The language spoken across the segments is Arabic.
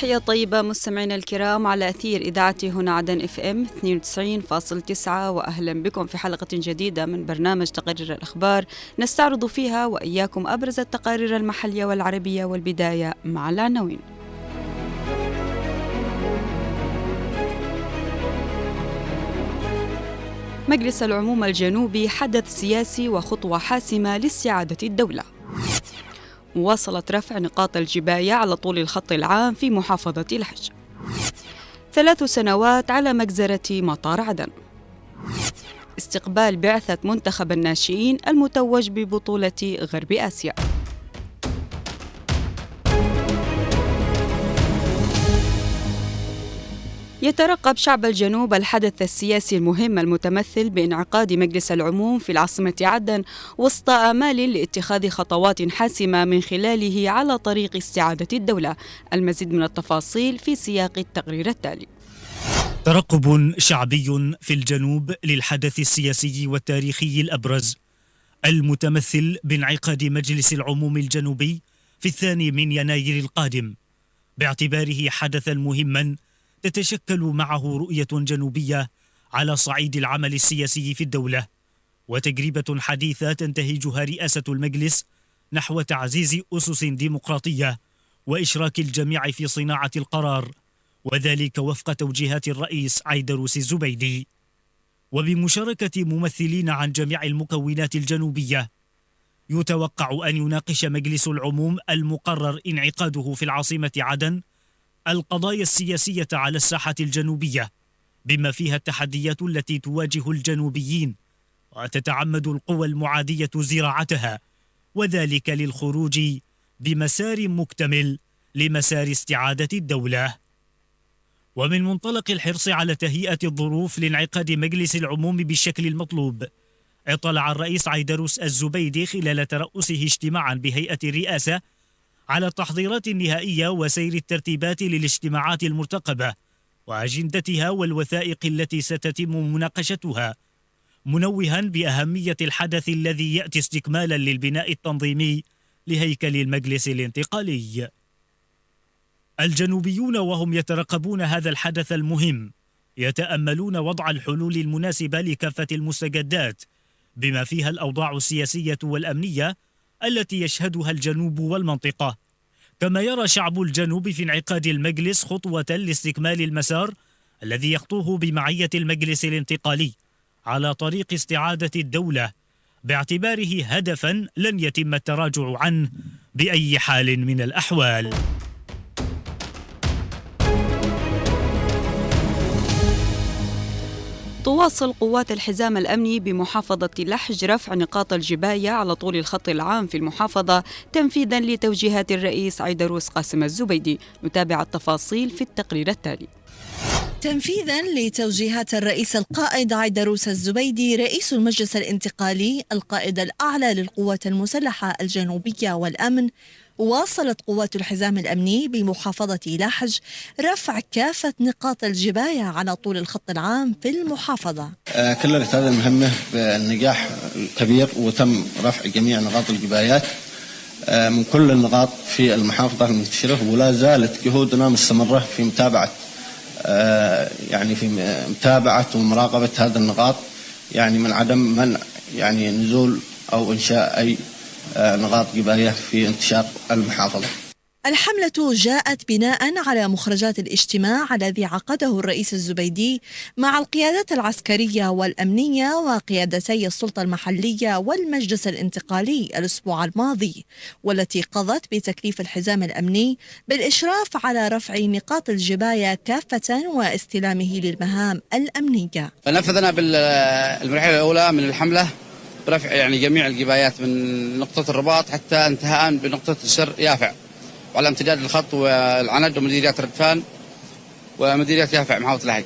تحية طيبة مستمعينا الكرام على أثير إذاعة هنا عدن إف إم 92.9 وأهلا بكم في حلقة جديدة من برنامج تقارير الأخبار نستعرض فيها وإياكم أبرز التقارير المحلية والعربية والبداية مع العناوين مجلس العموم الجنوبي حدث سياسي وخطوة حاسمة لاستعادة الدولة. واصلت رفع نقاط الجباية على طول الخط العام في محافظة الحج. ثلاث سنوات على مجزرة مطار عدن. استقبال بعثة منتخب الناشئين المتوج ببطولة غرب آسيا. يترقب شعب الجنوب الحدث السياسي المهم المتمثل بانعقاد مجلس العموم في العاصمة عدن وسط آمال لاتخاذ خطوات حاسمة من خلاله على طريق استعادة الدولة. المزيد من التفاصيل في سياق التقرير التالي. ترقب شعبي في الجنوب للحدث السياسي والتاريخي الأبرز المتمثل بانعقاد مجلس العموم الجنوبي في الثاني من يناير القادم باعتباره حدثا مهما تتشكل معه رؤية جنوبية على صعيد العمل السياسي في الدولة وتجربة حديثة تنتهجها رئاسة المجلس نحو تعزيز أسس ديمقراطية وإشراك الجميع في صناعة القرار وذلك وفق توجيهات الرئيس عيدروس الزبيدي. وبمشاركة ممثلين عن جميع المكونات الجنوبية يتوقع أن يناقش مجلس العموم المقرر انعقاده في العاصمة عدن القضايا السياسية على الساحة الجنوبية بما فيها التحديات التي تواجه الجنوبيين وتتعمد القوى المعادية زراعتها وذلك للخروج بمسار مكتمل لمسار استعادة الدولة. ومن منطلق الحرص على تهيئة الظروف لانعقاد مجلس العموم بالشكل المطلوب اطلع الرئيس عيدروس الزبيدي خلال ترأسه اجتماعا بهيئة الرئاسة على التحضيرات النهائية وسير الترتيبات للاجتماعات المرتقبة وأجندتها والوثائق التي ستتم مناقشتها منوها بأهمية الحدث الذي يأتي استكمالا للبناء التنظيمي لهيكل المجلس الانتقالي. الجنوبيون وهم يترقبون هذا الحدث المهم يتأملون وضع الحلول المناسبة لكافة المستجدات بما فيها الأوضاع السياسية والأمنية التي يشهدها الجنوب والمنطقة. كما يرى شعب الجنوب في انعقاد المجلس خطوة لاستكمال المسار الذي يخطوه بمعية المجلس الانتقالي على طريق استعادة الدولة باعتباره هدفا لن يتم التراجع عنه بأي حال من الأحوال. تواصل قوات الحزام الأمني بمحافظة لحج رفع نقاط الجباية على طول الخط العام في المحافظة تنفيذا لتوجيهات الرئيس عيدروس قاسم الزبيدي. نتابع التفاصيل في التقرير التالي. تنفيذا لتوجيهات الرئيس القائد عيدروس الزبيدي رئيس المجلس الانتقالي القائد الأعلى للقوات المسلحة الجنوبية والأمن واصلت قوات الحزام الأمني بمحافظة لحج رفع كافة نقاط الجباية على طول الخط العام في المحافظة. آه، كللت هذه المهمة بالنجاح الكبير وتم رفع جميع نقاط الجبايات آه، من كل النقاط في المحافظة المنتشرة ولا زالت جهودنا مستمرة في متابعة آه، يعني في متابعة ومراقبة هذه النقاط يعني من عدم منع يعني نزول أو إنشاء أي نقاط جباية في انتشار المحافظة. الحملة جاءت بناء على مخرجات الاجتماع الذي عقده الرئيس الزبيدي مع القيادات العسكرية والأمنية وقيادتي السلطة المحلية والمجلس الانتقالي الأسبوع الماضي والتي قضت بتكليف الحزام الأمني بالإشراف على رفع نقاط الجباية كافة واستلامه للمهام الأمنية. فنفذنا بالمرحلة الأولى من الحملة. برفع يعني جميع الجبايات من نقطة الرباط حتى انتهاء بنقطة السر يافع. وعلى امتداد الخط والعند ومديريات ردفان ومديريات يافع محافظة لحج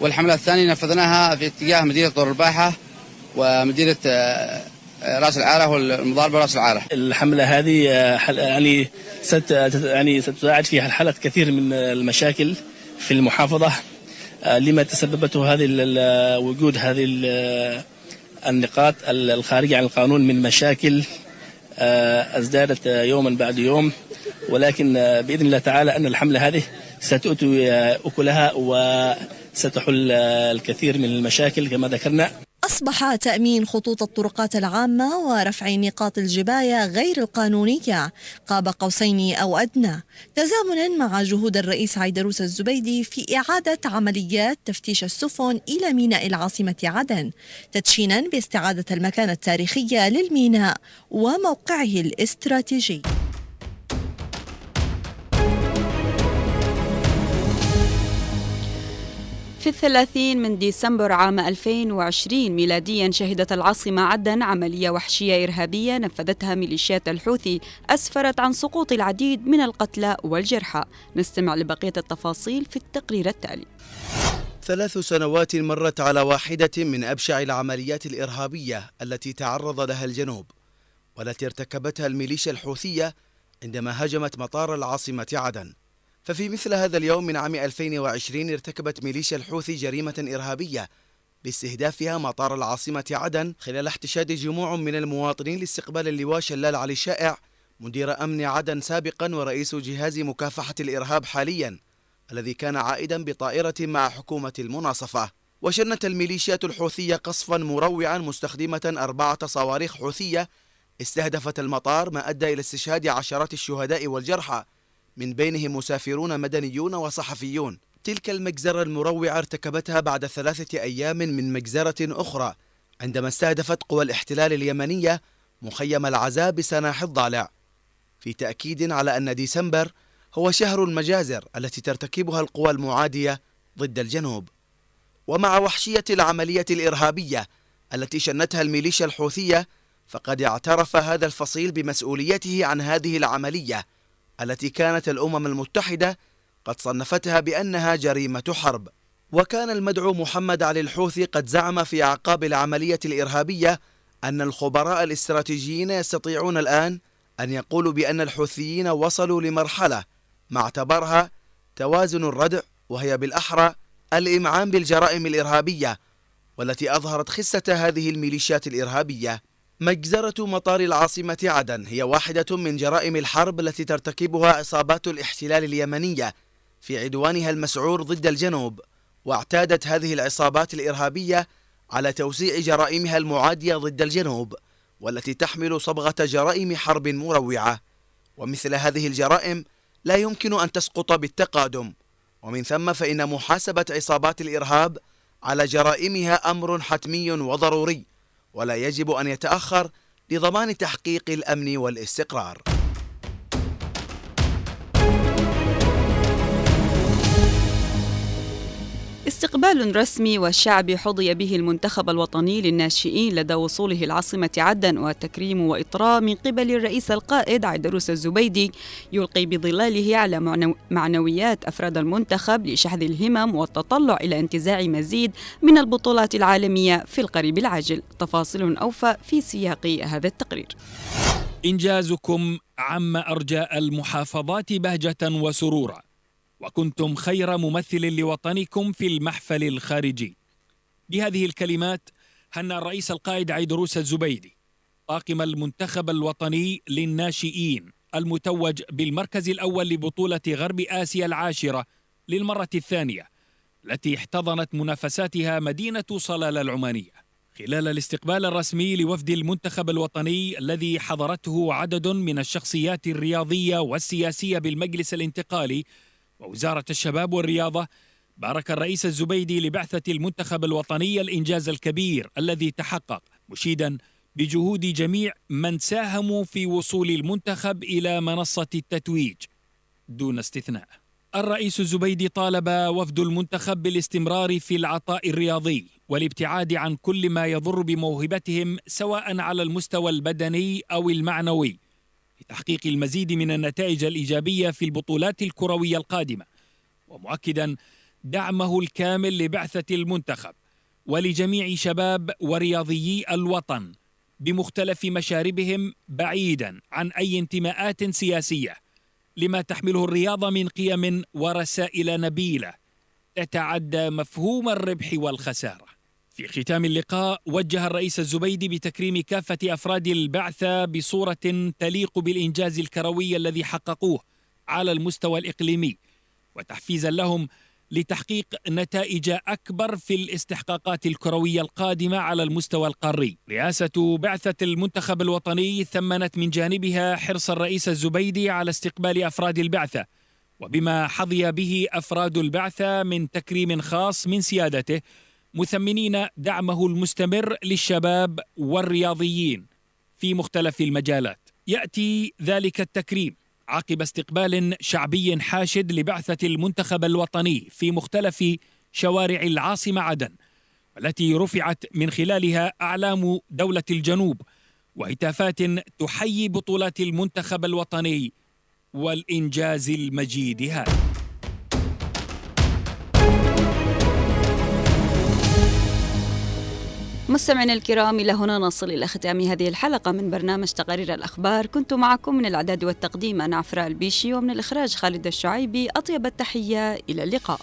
والحملة الثانية نفذناها في اتجاه مدينة دور الباحة ومدينة آه، راس العارة والمضاربة راس العارة. الحملة هذه آه، يعني ست يعني ستساعد في حل كثير من المشاكل في المحافظة. آه، لما تسببته هذه وجود هذه النقاط الخارجة عن القانون من مشاكل آه، ازدادت يوما بعد يوم. ولكن بإذن الله تعالى أن الحملة هذه ستؤتي أكلها وستحل الكثير من المشاكل كما ذكرنا. أصبح تأمين خطوط الطرقات العامة ورفع نقاط الجباية غير القانونية. قاب قوسين أو أدنى. تزامنا مع جهود الرئيس عيدروس الزبيدي في إعادة عمليات تفتيش السفن إلى ميناء العاصمة عدن تدشينا باستعادة المكانة التاريخية للميناء وموقعه الاستراتيجي. في الثلاثين من ديسمبر عام 2020 ميلاديا شهدت العاصمة عدن عملية وحشية إرهابية نفذتها ميليشيات الحوثي أسفرت عن سقوط العديد من القتلى والجرحى. نستمع لبقية التفاصيل في التقرير التالي. ثلاث سنوات مرت على واحدة من أبشع العمليات الإرهابية التي تعرض لها الجنوب والتي ارتكبتها الميليشيا الحوثية عندما هجمت مطار العاصمة عدن ففي مثل هذا اليوم من عام 2020 ارتكبت ميليشيا الحوثي جريمة إرهابية باستهدافها مطار العاصمة عدن خلال احتشاد جموع من المواطنين لاستقبال اللواء شلال علي الشائع مدير أمن عدن سابقا ورئيس جهاز مكافحة الإرهاب حاليا الذي كان عائدا بطائرة مع حكومة المناصفة. وشنت الميليشيات الحوثية قصفا مروعا مستخدمة أربعة صواريخ حوثية استهدفت المطار ما أدى إلى استشهاد عشرات الشهداء والجرحى. من بينهم مسافرون مدنيون وصحفيون. تلك المجزرة المروعة ارتكبتها بعد ثلاثة أيام من مجزرة أخرى عندما استهدفت قوى الاحتلال اليمنية مخيم العزاء بسناح الضالع. في تأكيد على أن ديسمبر هو شهر المجازر التي ترتكبها القوى المعادية ضد الجنوب. ومع وحشية العملية الإرهابية التي شنتها الميليشيا الحوثية فقد اعترف هذا الفصيل بمسؤوليته عن هذه العملية التي كانت الأمم المتحدة قد صنفتها بأنها جريمة حرب. وكان المدعو محمد علي الحوثي قد زعم في أعقاب العملية الإرهابية أن الخبراء الاستراتيجيين يستطيعون الآن أن يقولوا بأن الحوثيين وصلوا لمرحلة ما اعتبرها توازن الردع وهي بالأحرى الإمعان بالجرائم الإرهابية والتي أظهرت خسة هذه الميليشيات الإرهابية. مجزرة مطار العاصمة عدن. هي واحدة من جرائم الحرب التي ترتكبها عصابات الاحتلال اليمنية في عدوانها المسعور ضد الجنوب واعتادت هذه العصابات الإرهابية على توسيع جرائمها المعادية ضد الجنوب والتي تحمل صبغة جرائم حرب مروعة. ومثل هذه الجرائم لا يمكن أن تسقط بالتقادم. ومن ثم فإن محاسبة عصابات الإرهاب على جرائمها أمر حتمي وضروري. ولا يجب أن يتأخر لضمان تحقيق الأمن والاستقرار. استقبال رسمي والشعبي حظي به المنتخب الوطني للناشئين لدى وصوله العاصمة عدن والتكريم وإطراء من قبل الرئيس القائد عيدروس الزبيدي يلقي بظلاله على معنويات أفراد المنتخب لشحذ الهمم والتطلع إلى انتزاع مزيد من البطولات العالمية في القريب العاجل. تفاصيل أوفى في سياق هذا التقرير. إنجازكم عم أرجاء المحافظات بهجة وسرورا. وكنتم خير ممثل لوطنكم في المحفل الخارجي. بهذه الكلمات هنأ الرئيس القائد عيدروس الزبيدي طاقم المنتخب الوطني للناشئين المتوج بالمركز الأول لبطولة غرب آسيا العاشرة للمرة الثانية التي احتضنت منافساتها مدينة صلالة العمانية. خلال الاستقبال الرسمي لوفد المنتخب الوطني الذي حضرته عدد من الشخصيات الرياضية والسياسية بالمجلس الانتقالي ووزارة الشباب والرياضة بارك الرئيس الزبيدي لبعثة المنتخب الوطني الإنجاز الكبير الذي تحقق مشيدا بجهود جميع من ساهموا في وصول المنتخب إلى منصة التتويج. دون استثناء الرئيس الزبيدي طالب وفد المنتخب بالاستمرار في العطاء الرياضي والابتعاد عن كل ما يضر بموهبتهم سواء على المستوى البدني أو المعنوي. لتحقيق المزيد من النتائج الإيجابية في البطولات الكروية القادمة ومؤكدا دعمه الكامل لبعثة المنتخب ولجميع شباب ورياضيي الوطن بمختلف مشاربهم بعيدا عن أي انتماءات سياسية لما تحمله الرياضة من قيم ورسائل نبيلة تتعدى مفهوم الربح والخسارة. في ختام اللقاء وجه الرئيس الزبيدي بتكريم كافة أفراد البعثة بصورة تليق بالإنجاز الكروي الذي حققوه على المستوى الإقليمي وتحفيزا لهم لتحقيق نتائج أكبر في الاستحقاقات الكروية القادمة على المستوى القاري. رئاسة بعثة المنتخب الوطني ثمنت من جانبها حرص الرئيس الزبيدي على استقبال أفراد البعثة وبما حظي به أفراد البعثة من تكريم خاص من سيادته مثمنين دعمه المستمر للشباب والرياضيين في مختلف المجالات. يأتي ذلك التكريم عقب استقبال شعبي حاشد لبعثة المنتخب الوطني في مختلف شوارع العاصمة عدن والتي رفعت من خلالها أعلام دولة الجنوب وهتافات تحيي بطولات المنتخب الوطني والإنجاز المجيد هذا. مستمعينا الكرام إلى هنا نصل إلى ختام هذه الحلقة من برنامج تقارير الأخبار. كنت معكم من الإعداد والتقديم أنا عفراء البيشي ومن الإخراج خالد الشعيبي. أطيب التحية إلى اللقاء.